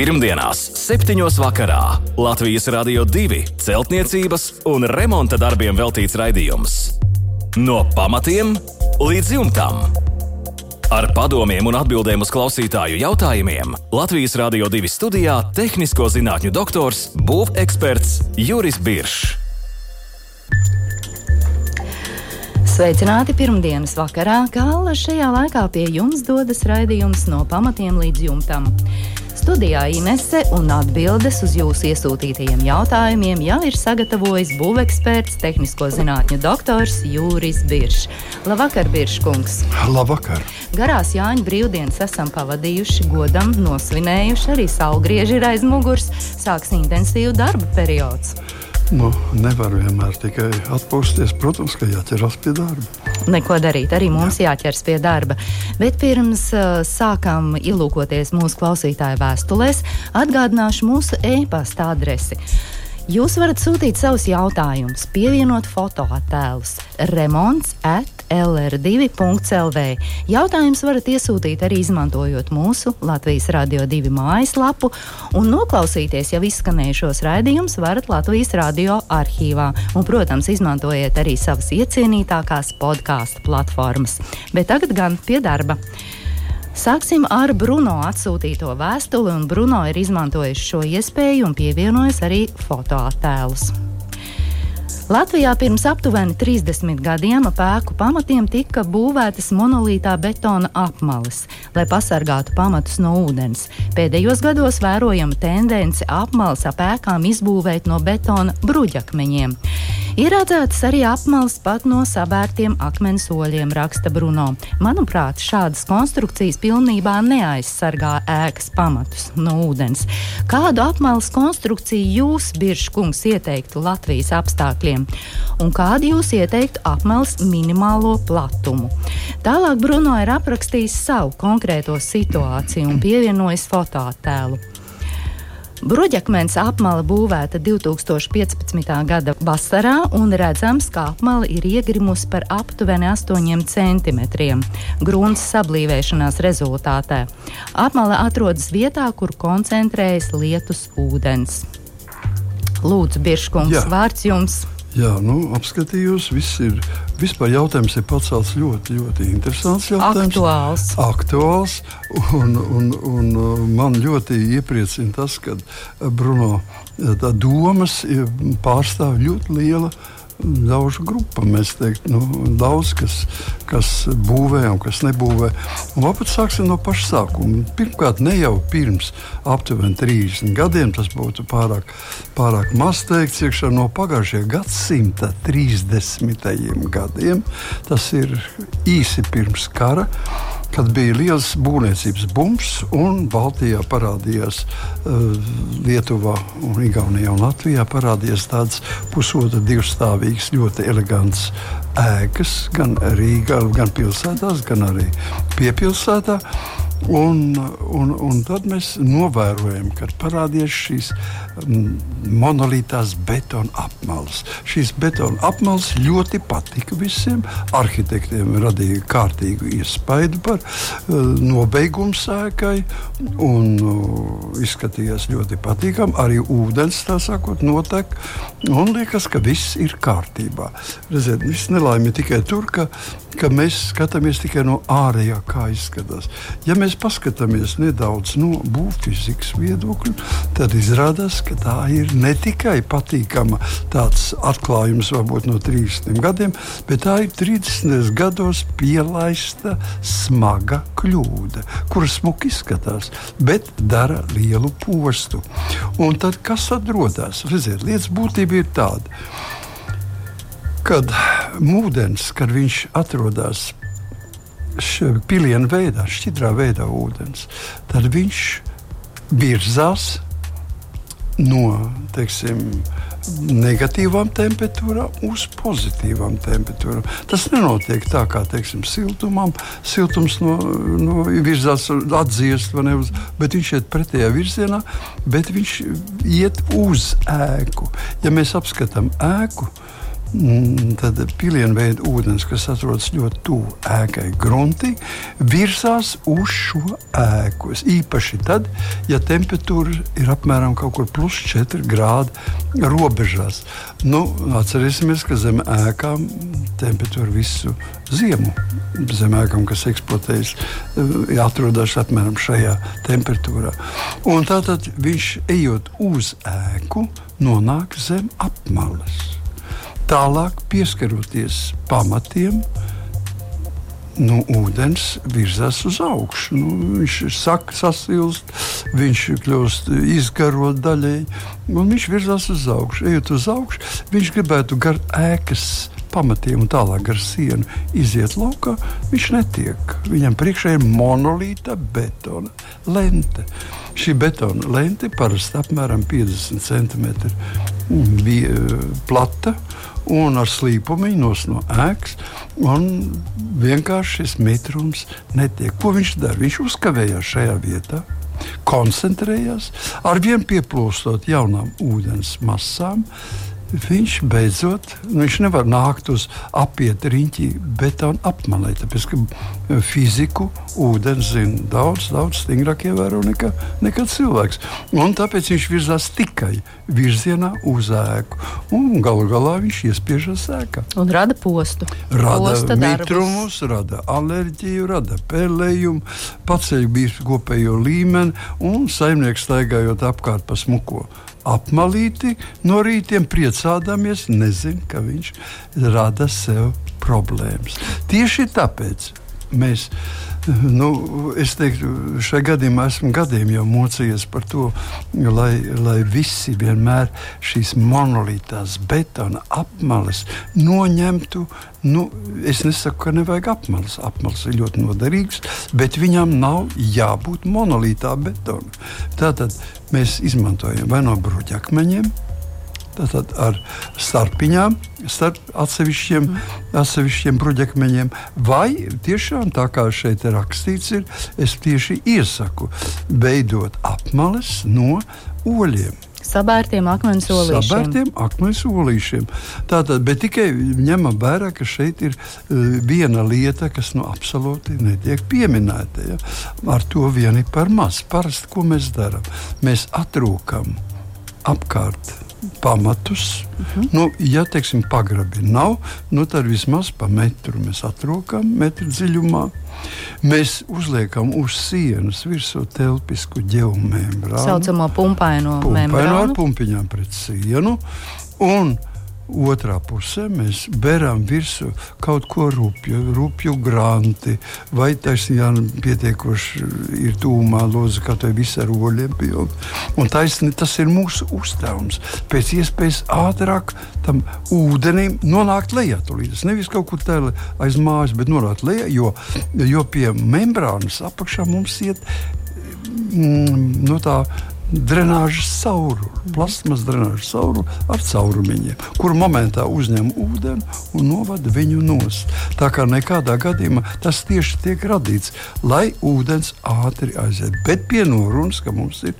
Pirmdienās, 7. vakarā Latvijas Rādio 2 celtniecības un remonta darbiem veltīts raidījums. No pamatiem līdz jumtam. Ar padomiem un atbildēm uz klausītāju jautājumiem Latvijas Rādio 2 studijā - tehnisko zinātņu doktors, būveksperts Juris Biršs. Sveicināti pirmdienas vakarā, kā šajā laikā pie jums dodas raidījums no pamatiem līdz jumtam. Studijā Inese un atbildes uz jūsu iesūtītajiem jautājumiem jau ir sagatavojis būveksperts, tehnisko zinātņu doktors Jūris Biršs. Labvakar, Birškungs! Labvakar! Garās Jāņa brīvdienas esam pavadījuši, godam nosvinējuši, arī saulgrieži ir aiz muguras, sāks intensīvu darba periods. Nu, nevar vienmēr tikai atpūsties. Protams, ka jāķeras pie darba. Neko darīt, arī mums Jā. jāķers pie darba. Bet pirms uh, sākam ielūkoties mūsu klausītāju vēstulēs, atgādināšu mūsu e-pasta adresi. Jūs varat sūtīt savus jautājumus, pievienot fotoattēlus remonds at LR2.CLV. Jautājumus varat iesūtīt arī izmantojot mūsu Latvijas Rādio 2 mājaslapu, un noklausīties jau izskanējušos raidījumus varat Latvijas Rādio arhīvā. Un, protams, izmantojiet arī savas iecienītākās podkāstu platformas. Bet tagad gan pie darba. Sāksim ar Bruno atsūtīto vēstuli, un Bruno ir izmantojis šo iespēju un pievienojis arī fotoattēlus. Latvijā pirms aptuveni 30 gadiem ap ēku pamatiem tika būvētas monolītā betona apmales, lai pasargātu pamatus no ūdens. Pēdējos gados vērojama tendence apmales ap ēkām izbūvēt no betona bruģakmeņiem. Ir redzētas arī apmales pat no sabērtiem akmens oļiem, raksta Bruno. Manuprāt, šādas konstrukcijas pilnībā neaizsargā ēkas pamatus no ūdens. Kādu apmales konstrukciju jūs, Biržkungs, ieteiktu Latvijas apstākļiem? Gadiem, un kādu jūs ieteiktu apmels minimālo platumu. Tālāk Bruno ir aprakstījis savu konkrēto situāciju un pievienojis fotoattēlu. Bruģakmens apmale būvēta 2015. gada vasarā, un redzams, ka apmale ir iegrimusi par aptuveni 8 cm. Grunts sablīvēšanās rezultātā. Apmale atrodas vietā, kur koncentrējas lietus ūdens. Lūdzu, Biržkungs, vārds jums! Jā, nu, apskatījos, viss ir. Vispār jautājums ir pacelts ļoti, ļoti interesants. Jautājums. Aktuāls. Aktuāls un, un, un uh, man ļoti iepriecina tas, ka Bruno domas pārstāv ļoti liela ļaužu grupa. Mēs teiktu, nu, daudz kas, kas būvē un kas nebūvē. Un varbūt sāksim no paša sākuma. Pirmkārt, ne jau pirms aptuveni 30 gadiem, tas būtu pārāk, pārāk maz teikts, iekšā no pagājušajā gadsimta 30. gadiem. Tas ir īsi pirms kara kad bija liels būvniecības bums, un Baltijā parādījās uh, Lietuvā, un Igaunijā un Latvijā parādījās tādas pusotra divstāvīgas, ļoti elegantas ēkas, gan Rīgā, gan pilsētās, gan arī piepilsētā. Un, un, un tad mēs novērojam, ka parādījās šīs monolītās betona apmales. Šīs betona apmales ļoti patika visiem. Arhitektiem radīja kārtīgu iespaidu par uh, nobeigumu sēkai un uh, izskatījās ļoti patīkami. Arī ūdens tā sakot notek un liekas, ka viss ir kārtībā. Redziet, viss nelaime tikai tur, ka, ka mēs skatāmies tikai no ārējā, kā izskatās. Ja mēs paskatāmies nedaudz no būvfizikas viedokļa, tad izrādās, ka tā ir ne tikai patīkama tāds atklājums, varbūt no 30 gadiem, bet tā ir 30 gados pielaista smaga kļūda, kuras smuki izskatās, bet dara lielu postu. Un tad kas atrodas? Redziet, lietas būtība ir tāda. Kad mūdens, kad viņš atrodas pilienu veidā, šķidrā veidā ūdens, tad viņš virzās no teiksim, negatīvām temperatūrām uz pozitīvām temperatūrām. Tas nenotiek tā, kā teiksim, siltumam. Siltums no, no virzās atdziest, ne, uz, bet viņš iet pretējā virzienā, bet viņš iet uz ēku. Ja mēs apskatām ēku, tad pilienu veidu ūdens, kas atrodas ļoti tuvu ēkai grunti, virzās uz šo ēku. Īpaši tad, ja temperatūra ir apmēram kaut kur plus 4 grādi robežās. Nu, atcerēsimies, ka zem ēkām temperatūra visu ziemu zem ēkām, kas eksploatējas, eh, atrodas apmēram šajā temperatūrā. Un tātad viņš ejot uz ēku, nonāk zem apmales. Tālāk pieskaroties pamatiem, nu, ūdens virzās uz augšu. Nu, viņš saka, sasilst, viņš kļūst izgarot daļēji, un viņš virzās uz augšu. Ejot uz augšu, viņš gribētu gar ēkas pamatiem un tālāk ar sienu iziet laukā, viņš netiek. Viņam priekšā ir monolīta betona lente. Šī betona lente parasti apmēram 50 cm bija plata un ar slīpumu no ēkas. Vienkārši šis mitrums netiek. Ko viņš dara? Viņš uzkavējās šajā vietā koncentrējās, ar vien pieplūstot jaunām ūdens masām, viņš beidzot nu, viņš nevar nākt uz apiet riņķi betonu apmalē. Tāpēc, ka e, fiziku ūdens zina daudz, daudz stingrāk ievēro nekā, nekā cilvēks. Un tāpēc viņš virzās tikai virzienā uz ēku. Galu galā viņš iespiežas ēkā. Un rada postu. Rada Posta mitrumus, darbus. rada alerģiju, rada pēlējumu, paceļ kopējo līmeni un saimnieks staigājot apkārt pa smuko apmalīti no rītiem, priecādamies, nezina, ka viņš rada sev problēmas. Tieši tāpēc mēs Nu, es teiktu, šajā gadījumā esmu gadiem jau mocījies par to, lai, lai visi vienmēr šīs monolītās betona apmales noņemtu. Nu, es nesaku, ka nevajag apmales. Apmales ir ļoti noderīgas, bet viņam nav jābūt monolītā betona. Tātad mēs izmantojam vai no bruģakmeņiem, tātad ar starpiņām, starp atsevišķiem, mm. atsevišķiem bruģekmeņiem. Vai tiešām tā kā šeit ir rakstīts, ir, es tieši iesaku veidot apmales no oļiem. Sabērtiem akmens olīšiem. Sabērtiem akmens olīšiem. Tātad, bet tikai ņemam vērā, ka šeit ir uh, viena lieta, kas nu absolūti netiek pieminēta. Ja? Ar to vien ir par maz. Parasti, ko mēs darām? Mēs atrūkam apkārt pamatus. Uh mhm. -huh. nu, ja teiksim, pagrabi nav, nu, tad vismaz pa metru mēs atrokam, metru dziļumā. Mēs uzliekam uz sienas virsū telpisku ģeomembrānu. Tā saucamo pumpaino membrānu. Ar pumpiņām pret sienu. Un Otrā pusē mēs beram virsū kaut ko rupju, rupju granti, vai taisnība pietiekoši ir tūmā loza, kā tai viss ar oļiem pilna. Un taisnība tas ir mūsu uzdevums. Pēc iespējas ātrāk tam ūdenim nonākt lejā. Tulīdus. Nevis kaut kur tālu aiz mājas, bet nonākt lejā, jo, jo pie membrānas apakšā mums iet mm, no tā drenāžas cauruli, plasmas drenāžas cauruli ar caurumiņiem, kur momentā uzņem ūdeni un novada viņu nost. Tā kā nekādā gadījumā tas tieši tiek radīts, lai ūdens ātri aiziet. Bet pie norunas, ka mums ir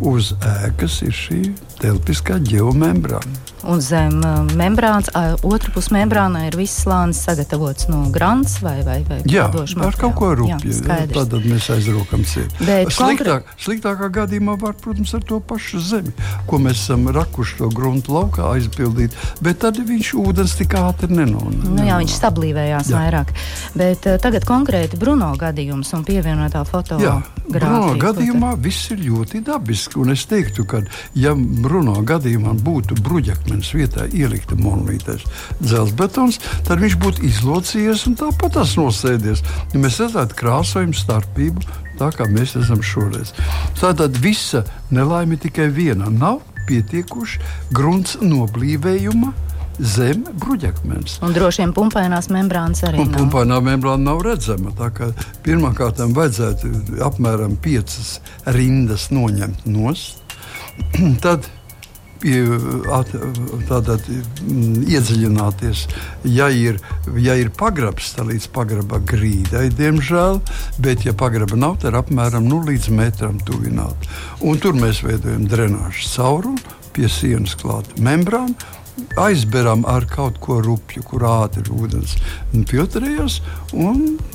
uz ēkas ir šī telpiskā geomembrāna. Un zem uh, membrānas, otrā pusē membrānā ir viss slānis sagatavots no grāmatas vai, vai, vai jā, ar kaut ko rupju. Tad mēs aizrokam sevi. Sliktāk, sliktākā gadījumā var, protams, ar to pašu zemi, ko mēs esam rakuši to gruntu laukā aizpildīt, bet tad viņš ūdens tik ātri nenonāk. Nu, jā, viņš stablīvējās jā. vairāk. Bet uh, tagad konkrēti Bruno gadījums un pievienotā fotogrāfija. Bruno gadījumā viss ir ļoti dabiski. Un es teiktu, ka, ja Bruno gadījumā būtu bruģakmeņa akmens vietā ielikta monolītais dzelzbetons, tad viņš būtu izlocījies un tāpat tas nosēdies. Ja mēs redzētu krāsojumu starpību, tā kā mēs esam šoreiz. Tātad visa nelaime tikai viena - nav pietiekuši grunts noblīvējuma zem bruģakmens. Un droši vien pumpainās membrānas arī. Un pumpainā membrāna nav redzama. Pirmkārt, vajadzētu apmēram piecas rindas noņemt nost. Tad tātad, mm, iedziļināties. Ja ir, ja ir pagrabs, tad līdz pagraba grīdai, diemžēl, bet, ja pagraba nav, tad apmēram nu, līdz metram tuvināt. Un tur mēs veidojam drenāžu caurumu, pie sienas klāta membrāna aizberam ar kaut ko rupju, kur ātri ūdens filtrējas. Aizrūkam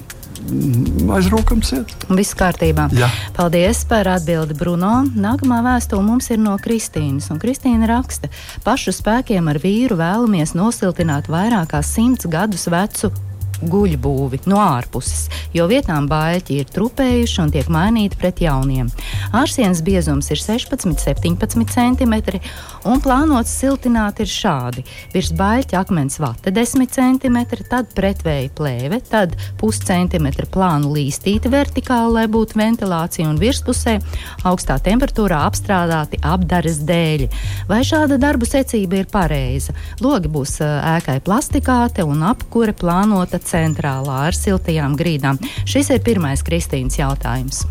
ciet. Viss kārtībā. Jā. Paldies par atbildi, Bruno. Nākamā vēstule mums ir no Kristīnas. Un Kristīna raksta, pašu spēkiem ar vīru vēlamies nosiltināt vairāk kā simts gadus vecu guļbūvi no ārpuses, jo vietām baļķi ir trupējuši un tiek mainīti pret jauniem. Ārsienas biezums ir 16-17 cm un plānots siltināt ir šādi. Virs baļķa akmens vate 10 cm, tad pretvēja plēve, tad puscentimetra plānu līstīti vertikāli, lai būtu ventilācija un virspusē augstā temperatūrā apstrādāti apdares dēļi. Vai šāda darbu secība ir pareiza? Logi būs ēkai plastikāte un apkure plānota centrālā ar siltajām grīdām. Šis ir pirmais Kristīnas jautājums.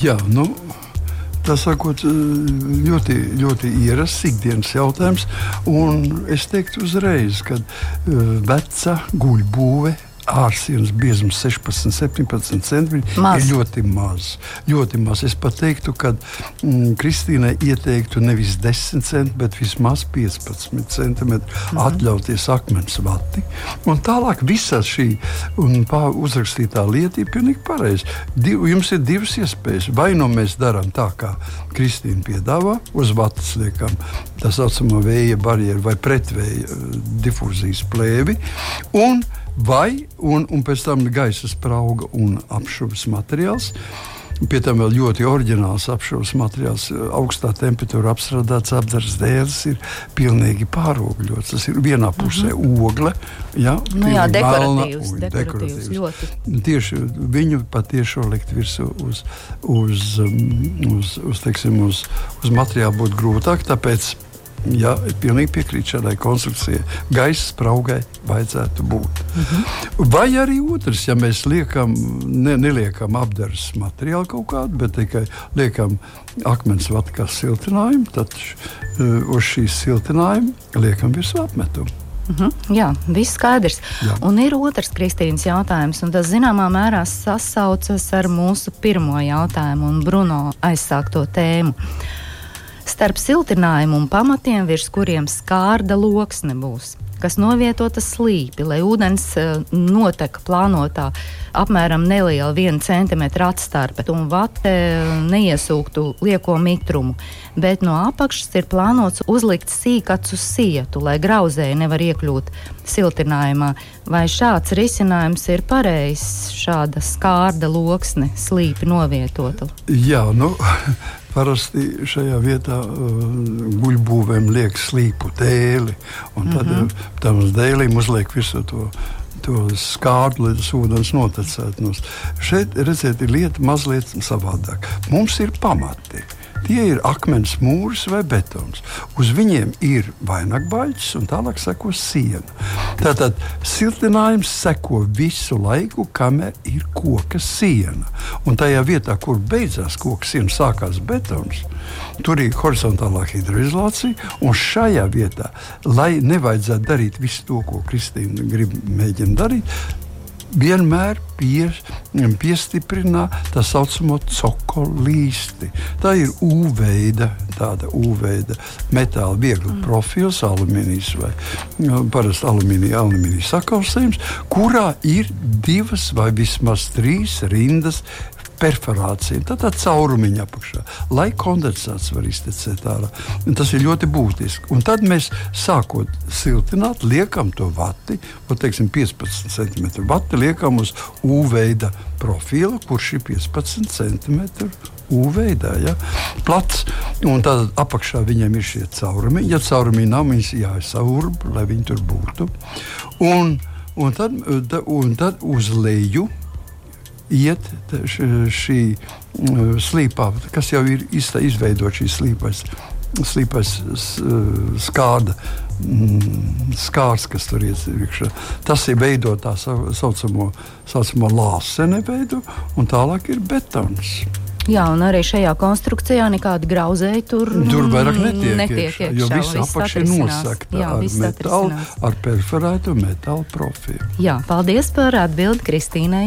Jā, nu, tas sakot, ļoti, ļoti ierasts ikdienas jautājums. Es teiktu uzreiz, ka veca guļbūve ārsienas biezums 16, 17 centimetri maz. ir ļoti maz. Ļoti maz. Es pat teiktu, ka mm, Kristīnai ieteiktu nevis 10 centimetri, bet vismaz 15 centimetri mm. atļauties akmens vati. Un tālāk visa šī uzrakstītā lieta ir pilnīgi pareiza. Jums ir divas iespējas. Vai nu mēs darām tā, kā Kristīna piedāvā, uz vatas liekam tā saucamo vēja barjeru vai pretvēja eh, difūzijas plēvi. Un vai un, un pēc tam gaisa sprauga un apšuves materiāls. Pie tam vēl ļoti oriģināls apšaujas materiāls, augstā temperatūra apstrādāts apdars dēls, ir pilnīgi pārogļots. Tas ir vienā pusē mm -hmm. ogle, ja, nu, jā, dekoratīvs, melna, dekoratīvs, dekoratīvs. Tieši viņu patiešo likt virsū uz, uz, um, uz, uz, teiksim, uz, uz materiālu būtu grūtāk. Tāpēc Jā, es pilnīgi piekrītu šādai konstrukcijai. Gaisa spraugai vajadzētu būt. Uh mhm. -huh. Vai arī otrs, ja mēs liekam, ne, neliekam apgādes materiālu kaut kādu, bet tikai liekam akmens vatu kā siltinājumu, tad uh, uz šīs siltinājuma liekam virsmu apmetumu. Mhm. -huh, jā, viss skaidrs. Jā. Un ir otrs Kristīnas jautājums, un tas zināmā mērā sasaucas ar mūsu pirmo jautājumu un Bruno aizsākto tēmu. Starp siltinājumu un pamatiem, virs kuriem skārda loksne būs kas novietota slīpi, lai ūdens uh, notek plānotā apmēram neliela viena centimetra atstarpe un vate neiesūktu lieko mitrumu. Bet no apakšas ir plānots uzlikt sīkats uz sietu, lai grauzēji nevar iekļūt siltinājumā. Vai šāds risinājums ir pareizs, šāda skārda loksne slīpi novietota? Jā, nu. Parasti šajā vietā uh, guļbūvēm liek slīpu dēli, un tad mm -hmm. tam dēlim uzliek visu to to skārdu, lai tas ūdens noticētu. Šeit, redziet, ir lieta mazliet savādāk. Mums ir pamati. Tie ir akmens mūris vai betons. Uz viņiem ir vainagbaļķis un tālāk seko siena. Tātad siltinājums seko visu laiku, kamēr ir koka siena. Un tajā vietā, kur beidzās koka siena, sākās betons. Tur ir horizontālā hidroizolācija, un šajā vietā, lai nevajadzētu darīt visu to, ko Kristīna grib mēģināt darīt, vienmēr pies, piestiprina tā saucamo cokolīsti. Tā ir U-veida, tāda U-veida metāla viegla mm. profils, alumīnijas vai nu, parasti alumīnija, alumīnija sakausējums, kurā ir divas vai vismaz trīs rindas perforācija, tad tā caurumiņa apakšā, lai kondensāts var iztecēt ārā. Un tas ir ļoti būtiski. Un tad mēs sākot siltināt, liekam to vati, ko teiksim 15 cm vati liekam uz U veida profila, kurš ir 15 cm. U-veidā, ja? plats, un tad apakšā viņiem ir šie caurumi. Ja caurumi nav, viņas jāsaurb, lai viņi tur būtu. Un, un, tad, un tad uz leju iet šī slīpā, kas jau ir izveidota šī slīpais, slīpais skāda. Skārs, kas tur ir iekšā. Tas ir veidot tā saucamo, saucamo lāseni, veidu, un tālāk ir betons. Jā, un arī šajā konstrukcijā nekāda grauzēja tur, tur vairāk netiek. netiek iekšā, jo viss apakš ir nosakta ar, metālu, ar perforētu metālu profilu. Jā, paldies par atbildi Kristīnai.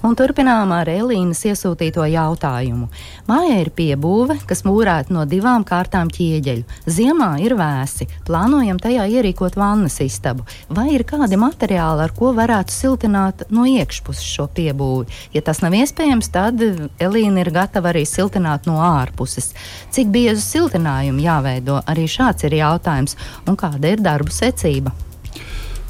Un turpinām ar Elīnas iesūtīto jautājumu. Mājā ir piebūve, kas mūrēta no divām kārtām ķieģeļu. Ziemā ir vēsi, plānojam tajā ierīkot vannas istabu. Vai ir kādi materiāli, ar ko varētu siltināt no iekšpuses šo piebūvi? Ja tas nav iespējams, tad Elīna ir gatava arī siltināt no ārpuses. Cik biezu siltinājumu jāveido? Arī šāds ir jautājums. Un kāda ir darbu secība?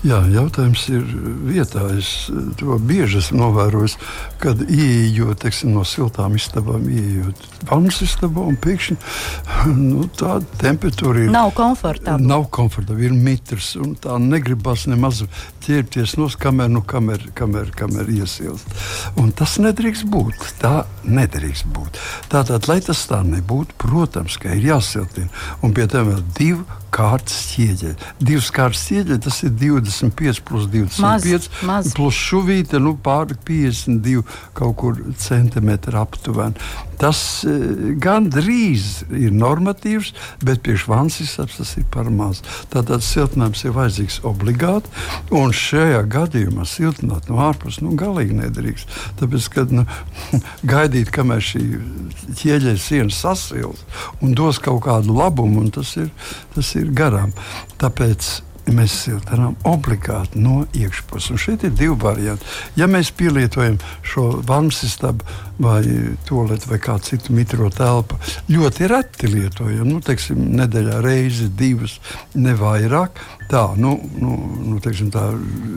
Jā, jautājums ir vietā. Es to bieži esmu novērojis, kad ienākot teiksim, no siltām istabām, ienākot vannas istabā, un pēkšņi nu, tāda temperatūra ir. Nav komfortabla. Nav komfortabla, ir mitrs, un tā negribas nemaz ķerties no kamēr, nu, kamēr, kamēr, kamēr iesilst. Un tas nedrīkst būt. Tā nedrīkst būt. Tātad, lai tas tā nebūtu, protams, ka ir jāsiltina. Un pie tam vēl divi kārtas ķieģeļi. Divas kārtas ķieģeļi tas ir 25 plus 25 maz, maz. plus šuvīte, nu pāri 52 kaut kur centimetri aptuveni. Tas e, gan drīz ir normatīvs, bet priekš vansisabs tas ir par maz. Tātad siltinājums ir vajadzīgs obligāti, un šajā gadījumā siltināt no ārpuses nu, galīgi nedrīkst. Tāpēc, kad nu, gaidīt, kamēr šī ķieģeļa siena sasils un dos kaut kādu labumu, tas ir, tas ir garām. Tāpēc mēs siltinām obligāti no iekšpuses. Un šeit ir divi varianti. Ja mēs pielietojam šo vannas istabu vai toaletu vai kādu citu mitro telpu, ļoti reti lietojam, nu, teiksim, nedēļā reizi, divas, ne vairāk. Tā, nu, nu, nu, teiksim, tā,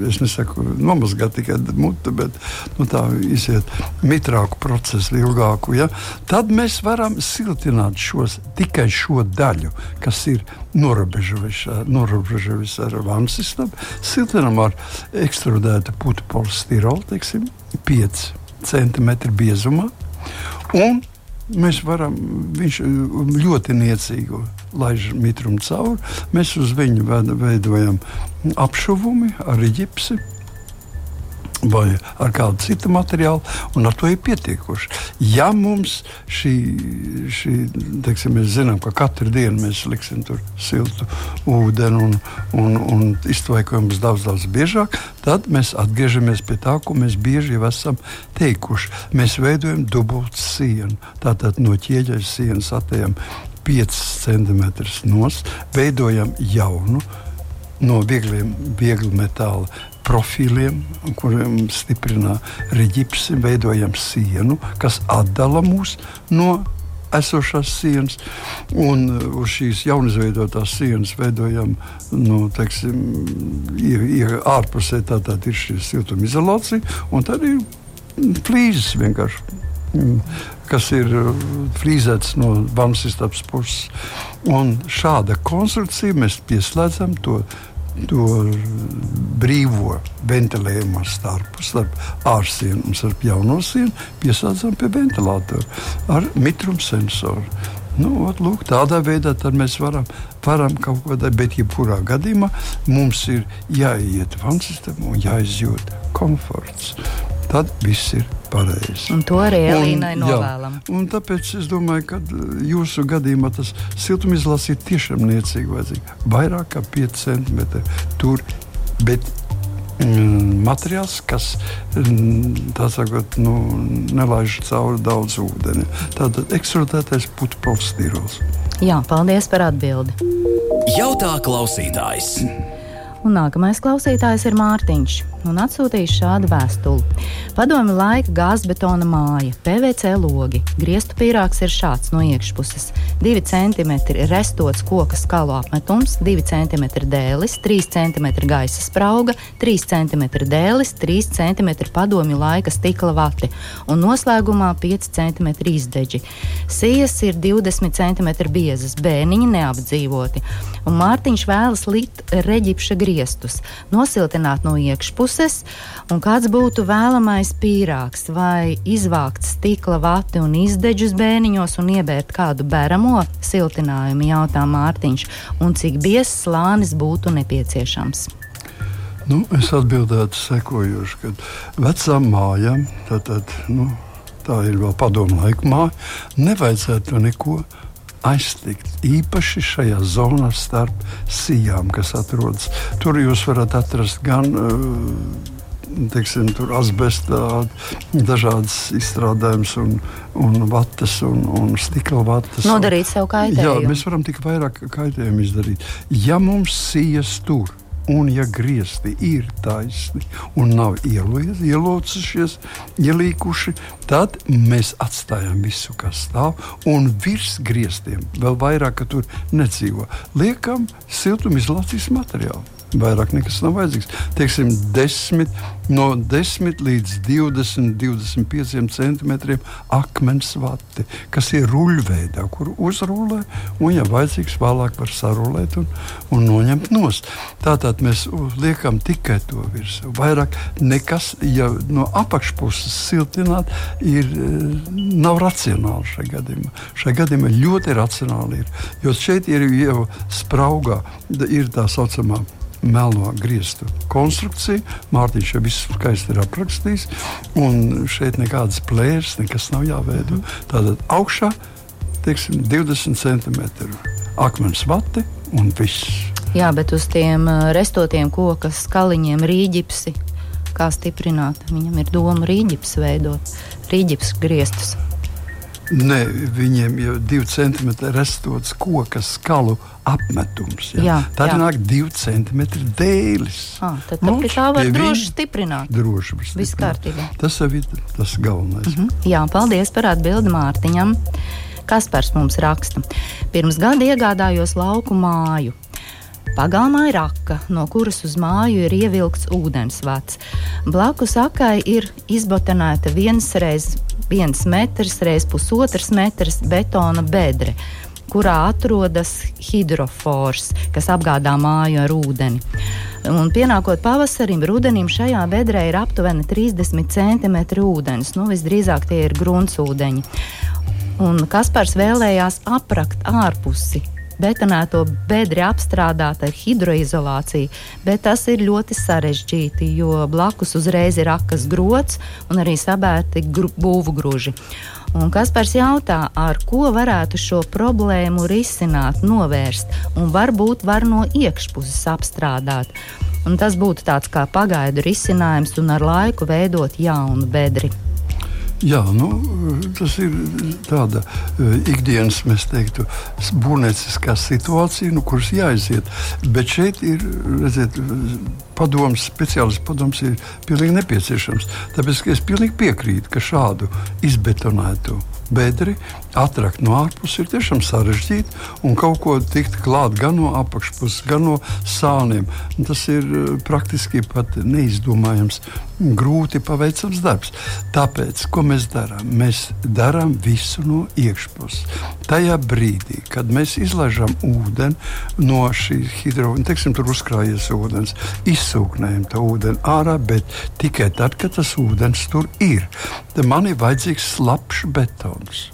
es nesaku nomazgāt tikai mutu, bet nu, tā iziet mitrāku procesu, ilgāku. Ja? Tad mēs varam siltināt šos, tikai šo daļu, kas ir norobežojusi ar vannas istabu. Siltinam ar ekstrudētu putu polistirolu, teiksim, 5 cm biezumā. Un mēs varam, viņš ļoti niecīgi laiž mitrumu cauri. Mēs uz viņu veidojam apšuvumu ar ģipsi vai ar kādu citu materiālu, un ar to ir pietiekoši. Ja mums šī, šī teiksim, mēs zinām, ka katru dienu mēs liksim tur siltu ūdeni un, un, un iztvaikojumus daudz, daudz biežāk, tad mēs atgriežamies pie tā, ko mēs bieži jau esam teikuši. Mēs veidojam dubultu sienu. Tātad no ķieģeļa sienas atejam 5 cm nost, veidojam jaunu no viegliem, viegli metāla profiliem, kuriem stiprinā reģips, veidojam sienu, kas atdala mūs no esošās sienas, un uz šīs jaunizveidotās sienas veidojam, nu, teiksim, ārpusē tātad ir šī siltumizolācija, un tad ir flīzes vienkārši. Kas ir frīzēts no istabas puses. Un šāda konstrukcija mēs pieslēdzam to to brīvo ventilējumu starpu starp ārsienu un starp jauno sienu piesācām pie ventilatora ar mitrumu sensoru. Nu, ot, lūk, tādā veidā mēs varam, varam kaut ko darīt, bet jebkurā gadījumā mums ir jāiet vannas sistēmā un jāizjūt komforts. Tad viss ir pareizi. Un to arī Elīnai novēlam. Jā, un tāpēc es domāju, ka uh, jūsu gadījumā tas siltumizolācija ir tiešām niecīgi vajadzīga. Vairāk kā 5 centimetri tur. Bet mm, materiāls, kas mm, sakot, nu, nelaiž cauri daudz ūdeni. Tātad ekstrudētais putu polstīrols. Jā, paldies par atbildi. Jautā klausītājs. Un nākamais klausītājs ir Mārtiņš un atsūtījis šādu vēstuli. Padomi laika gāzbetona māja, PVC logi, griestu pīrāgs ir šāds no iekšpuses. 2 cm restots koka skalu apmetums, 2 cm dēlis, 3 cm gaisa sprauga, 3 cm dēlis, 3 cm padomi laika stikla vati un noslēgumā 5 cm izdeģi. Sijas ir 20 cm biezas, bēniņi neapdzīvoti, un Mārtiņš vēlas likt reģipša griestus, nosiltināt no iekšpuses puses, un kāds būtu vēlamais pīrāgs, vai izvākt stikla vati un izdeģus bēniņos un iebērt kādu bēramo siltinājumu, jautā Mārtiņš, un cik biezs slānis būtu nepieciešams. Nu, es atbildētu sekojoši, ka vecām mājām, tātad, nu, tā ir vēl padomu laika māja, nevajadzētu neko aiztikt. Īpaši šajā zonā starp sijām, kas atrodas. Tur jūs varat atrast gan uh, teiksim, asbestā, dažādas izstrādājumus, un, un vatas, un, un stikla vatas. Nodarīt sev kaitējumu. Jā, mēs varam tik vairāk kaitējumu izdarīt. Ja mums sijas tur, Un, ja griezti ir taisni un nav ielūcušies, ielīkuši, tad mēs atstājam visu, kas stāv, un virs grieztiem vēl vairāk, ka tur nedzīvo, liekam siltumizolācijas materiālu. Vairāk nekas nav vajadzīgs. Teiksim, 10, no 10 līdz 20, 25 centimetriem akmens vati, kas ir ruļveidā, kur uzrūlē, un, ja vajadzīgs, vēlāk var sarulēt un, un noņemt nost. Tātad mēs liekam tikai to virsmu. Vairāk nekas, ja no apakšpuses siltināt, ir, nav racionāli šajā gadījumā. Šajā gadījumā ļoti racionāli ir, jo šeit ir jau spraugā, ir tā saucamā melno grieztu konstrukciju. Mārtiņš jau viss skaisti ir aprakstījis. Un šeit nekādas plēres, nekas nav jāveido. Tātad augšā teiksim, 20 cm akmens vati un viss. Jā, bet uz tiem restotiem koku skaliņiem rīģipsi. Kā stiprināt? Viņam ir doma rīģips veidot, rīģips griestus. Ne, viņiem jau divi centimetri restots koka skalu apmetums. Ja? Jā, tad jā. nāk divi centimetri dēlis. Ah, tad tad pie tā var droši stiprināt. Droši var kārtībā. Tas jau ir tas galvenais. Mm -hmm. Jā, paldies par atbildi Mārtiņam. Kaspars mums raksta. Pirms gada iegādājos lauku māju. Pagalmā ir raka, no kuras uz māju ir ievilkts ūdensvats. Blakus akai ir izbotanēta viens reizes viens metrs, reizes pusotrs metrs betona bedre kurā atrodas hidrofors, kas apgādā māju ar ūdeni. Un pienākot pavasarim, rudenim šajā bedrē ir aptuveni 30 cm ūdens. Nu, visdrīzāk tie ir gruntsūdeņi. Un Kaspars vēlējās aprakt ārpusi betonēto bedri apstrādāt ar hidroizolāciju, bet tas ir ļoti sarežģīti, jo blakus uzreiz ir akas grots un arī sabērti gru, būvgruži. Un Kaspars jautā, ar ko varētu šo problēmu risināt, novērst, un varbūt var no iekšpuses apstrādāt. Un tas būtu tāds kā pagaidu risinājums un ar laiku veidot jaunu bedri. Jā, nu, tas ir tāda uh, ikdienas, mēs teiktu, būvnieciskā situācija, nu, kuras jāiziet. Bet šeit ir, redziet, padoms, speciālists padoms ir pilnīgi nepieciešams. Tāpēc es pilnīgi piekrītu, ka šādu izbetonētu bedri atrakt no ārpuses ir tiešām sarežģīti un kaut ko tikt klāt gan no apakšpuses, gan no sāniem. Tas ir eh, praktiski pat neizdomājams, grūti paveicams darbs. Tāpēc, ko mēs darām? Mēs darām visu no iekšpuses. Tajā brīdī, kad mēs izlaižam ūdeni no šīs hidroenerģijas, teiksim, tur uzkrājies ūdens, izsūknējam to ūdeni ārā, bet tikai tad, kad tas ūdens tur ir. Tad man ir vajadzīgs slapjš betons.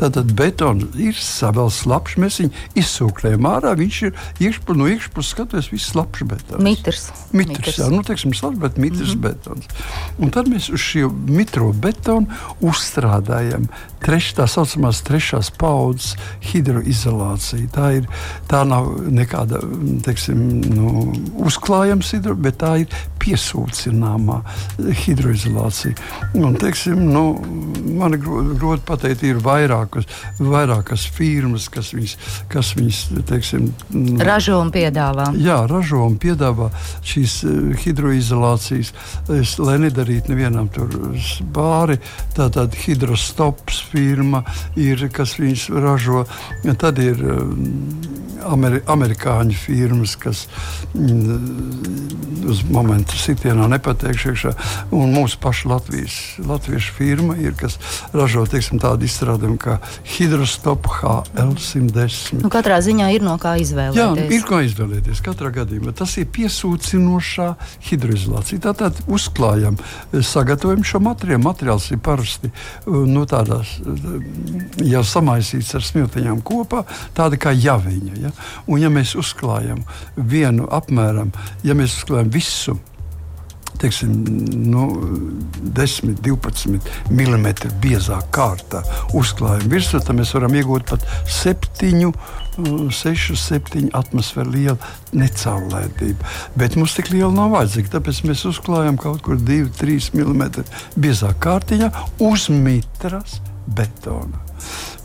Tātad betons ir savs slapjš, mēs viņu izsūkļējam ārā. Viņš ir iekšpus, no iekšpuses skatoties, viss slapjš betons. Mitrs. Mitrs, mitrs. jā, nu, teiksim, slapjš, bet mitrs mm -hmm. betons. Un tad mēs uz šo mitro betonu uzstrādājam treš, tā saucamās trešās paudzes hidroizolāciju. Tā, ir, tā nav nekāda teiksim, nu, uzklājama hidro, bet tā ir piesūcināmā hidroizolācija. Un, teiksim, nu, man ir grūti pateikt, ir vairāk vairākas, vairākas firmas, kas viņas, kas viņas teiksim, ražo un piedāvā. Jā, ražo un piedāvā šīs uh, hidroizolācijas, es, lai nedarītu nevienam tur pāri. Tātad hidrostops firma ir, kas viņas ražo. Tad ir uh, Ameri amerikāņu firmas, kas mm, uz momentu sitienā nepateikšu iekšā. Un mūsu paša Latvijas, latviešu firma ir, kas ražo teiksim, tādu izstrādājumu kā hidrostop HL110. Nu, katrā ziņā ir no kā izvēlēties. Jā, ir ko izvēlēties. Katrā gadījumā tas ir piesūcinošā hidroizolācija. Tātad uzklājam, sagatavojam šo materiālu. Materiāls ir parasti no nu, tādās jau samaisīts ar smiltiņām kopā, tāda kā javiņa. Ja? Un ja mēs uzklājam vienu apmēram, ja mēs uzklājam visu teiksim, nu, 10, 12 mm biezā kārtā uzklājuma virsū, tad mēs varam iegūt pat 7, 6, 7 atmosfēru lielu necaurlaidību. Bet mums tik liela nav vajadzīga, tāpēc mēs uzklājam kaut kur 2, 3 mm biezā kārtiņā uz mitras betona.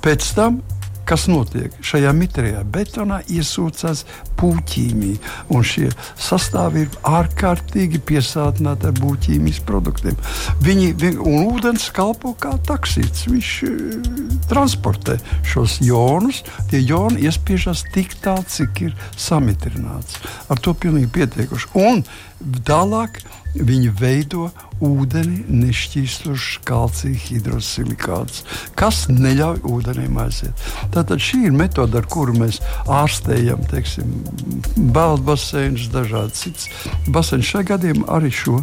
Pēc tam kas notiek? Šajā mitrajā betonā iesūcās puķīmija, un šie sastāvi ir ārkārtīgi piesātināti ar puķīmijas produktiem. Viņi, un ūdens kalpo kā taksīts. Viņš uh, transportē šos jonus. Tie joni iespiežas tik tālu, cik ir samitrināts. Ar to pilnīgi pietiekuši. Un tālāk viņi veido ūdeni nešķīstošs kalcija hidrosilikāts, kas neļauj ūdenim aiziet. Tātad šī ir metode, ar kuru mēs ārstējam teiksim, baseins, dažādas citas baseinas. Šajā gadījumā arī šo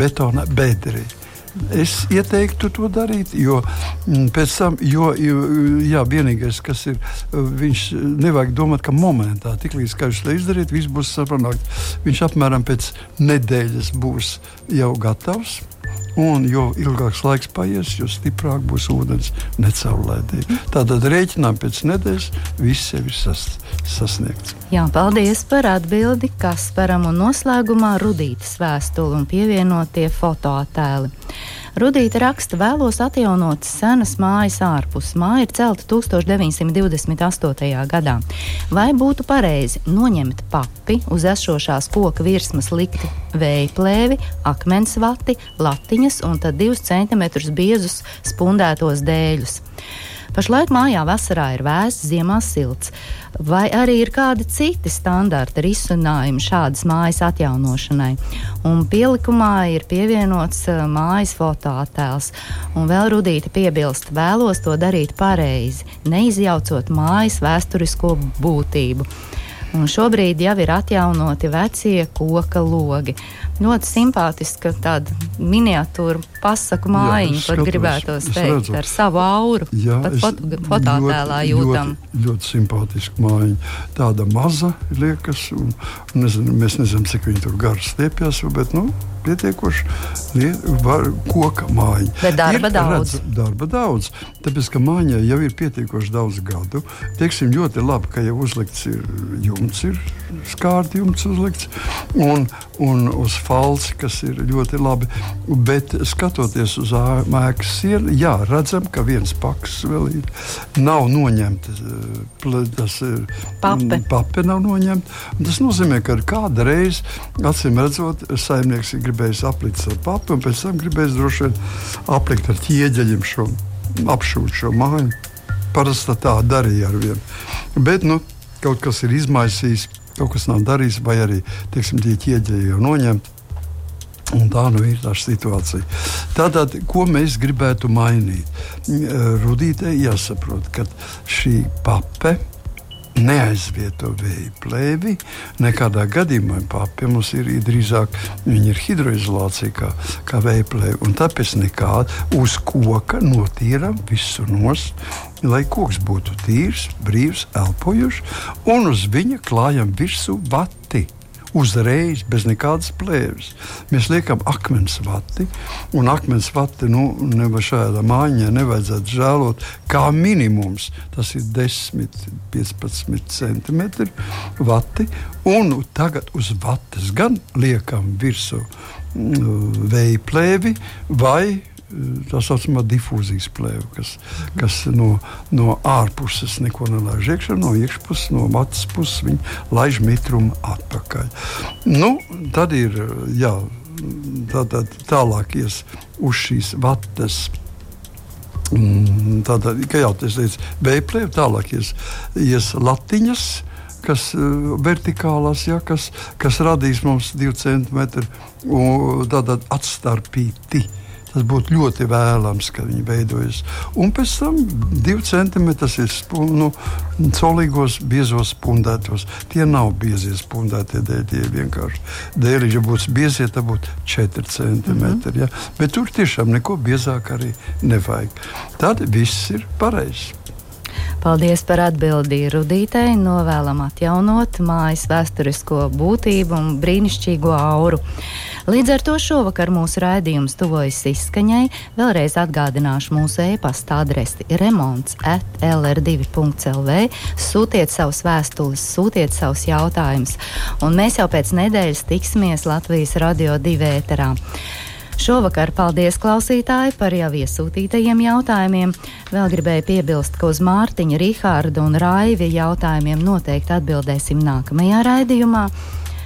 betona bedri. Es ieteiktu to darīt, jo mm, pēc tam, jo, jā, vienīgais, kas ir, viņš nevajag domāt, ka momentā, tiklīdz kā jūs to izdarīt, viss būs saprātīgi. Viņš apmēram pēc nedēļas būs jau gatavs. Un jo ilgāks laiks paies, jo stiprāk būs ūdens necaurlaidība. Tātad rēķinām pēc nedēļas viss jau ir sas, sasniegts. Jā, paldies par atbildi Kasparam un noslēgumā Rudītas vēstuli un pievienotie fotoattēli. Rudīta raksta, vēlos atjaunot senas mājas ārpus. Māja ir celta 1928. gadā. Vai būtu pareizi noņemt papi, uz esošās koka virsmas likt vēja plēvi, akmens vati, latiņas un tad divus centimetrus biezus spundētos dēļus? Pašlaik mājā vasarā ir vēss, ziemā silts. Vai arī ir kādi citi standarta risinājumi šādas mājas atjaunošanai? Un pielikumā ir pievienots uh, mājas fotoattēls. Un vēl Rudīta piebilst, vēlos to darīt pareizi, neizjaucot mājas vēsturisko būtību. Un šobrīd jau ir atjaunoti vecie koka logi. Ļoti simpātiska tāda miniatūra pasaku mājiņa, pat gribētos teikt, ar savu auru. Jā, pat foto, fototēlā jūtam. Ļoti, ļoti simpātiska mājiņa. Tāda maza liekas, un nezinu, mēs nezinām, cik viņi tur garu stiepjas, bet nu, pietiekoši var, koka mājiņa. Bet darba ir, daudz. Redz, darba daudz. Tāpēc, ka mājiņai jau ir pietiekoši daudz gadu. Teiksim, ļoti labi, ka jau uzlikts ir jumts, ir skārti jumts uzlikts, un, un uz falsi, kas ir ļoti labi. Bet skatoties uz ēkas sienu, jā, redzam, ka viens paks vēl ir. Nav noņemta, tas ir pape. pape nav noņemta. Tas nozīmē, ka kādu reizi, acīm redzot, saimnieks ir gribējis aplikt ar papu, un pēc tam gribējis droši vien aplikt ar ķieģeļiem šo apšūt šo māju. Parasti tā darīja ar vienu. Bet nu, kaut kas ir izmaisījis, kaut kas nav darījis, vai arī teiksim, tie ķieģeļi jau noņemti. Un tā nu ir tā situācija. Tātad, ko mēs gribētu mainīt? Rudītē jāsaprot, ka šī pape neaizvieto vēja plēvi. Nekādā gadījumā pie mums ir drīzāk ir hidroizolācija kā, kā vēja plēve. Tāpēc nekāda uz koka notīram visu nost. Lai koks būtu tīrs, brīvs, elpojošs, un uz viņa klājam virsū vati uzreiz, bez nekādas plēves. Mēs liekam akmens vati, un akmens vati nu, šādā mājiņā nevajadzētu žēlot. Kā minimums tas ir 10, 15 centimetri vati, un tagad uz vates gan liekam virsū mm, vēja plēvi vai tā saucamā difūzijas plēve, kas, kas no, no ārpuses neko nelaiž iekšā, no iekšpuses, no matas puses viņa laiž mitrumu atpakaļ. Nu, tad ir jā, tā, tā, tālāk ies uz šīs vatas. Tātad, kā jau teicu, veiplēm tālāk ies, ies latiņas, kas uh, vertikālās, ja, kas, kas radīs mums divu centimetru atstarpīti. Uh, Tas būtu ļoti vēlams, ka viņi veidojas. Un pēc tam divi centimetri ir nu, solīgos, biezos spundētos. Tie nav biezie spundētie dēļ, tie vienkārši dēļi. Ja būtu biezie, tad būtu 4 centimetri. Mm -hmm. ja? Bet tur tiešām neko biezāk arī nevajag. Tad viss ir pareizi. Paldies par atbildi Rudītei. Novēlam atjaunot mājas vēsturisko būtību un brīnišķīgo auru. Līdz ar to šovakar mūsu raidījums tuvojas izskaņai. Vēlreiz atgādināšu mūsu e-pasta adresi remonds at lr2.lv. Sūtiet savus vēstules, sūtiet savus jautājumus, un mēs jau pēc nedēļas tiksimies Latvijas radio divi ēterā. Šovakar paldies klausītāji par jau iesūtītajiem jautājumiem. Vēl gribēju piebilst, ka uz Mārtiņa, Rihārda un Raivi jautājumiem noteikti atbildēsim nākamajā raidījumā.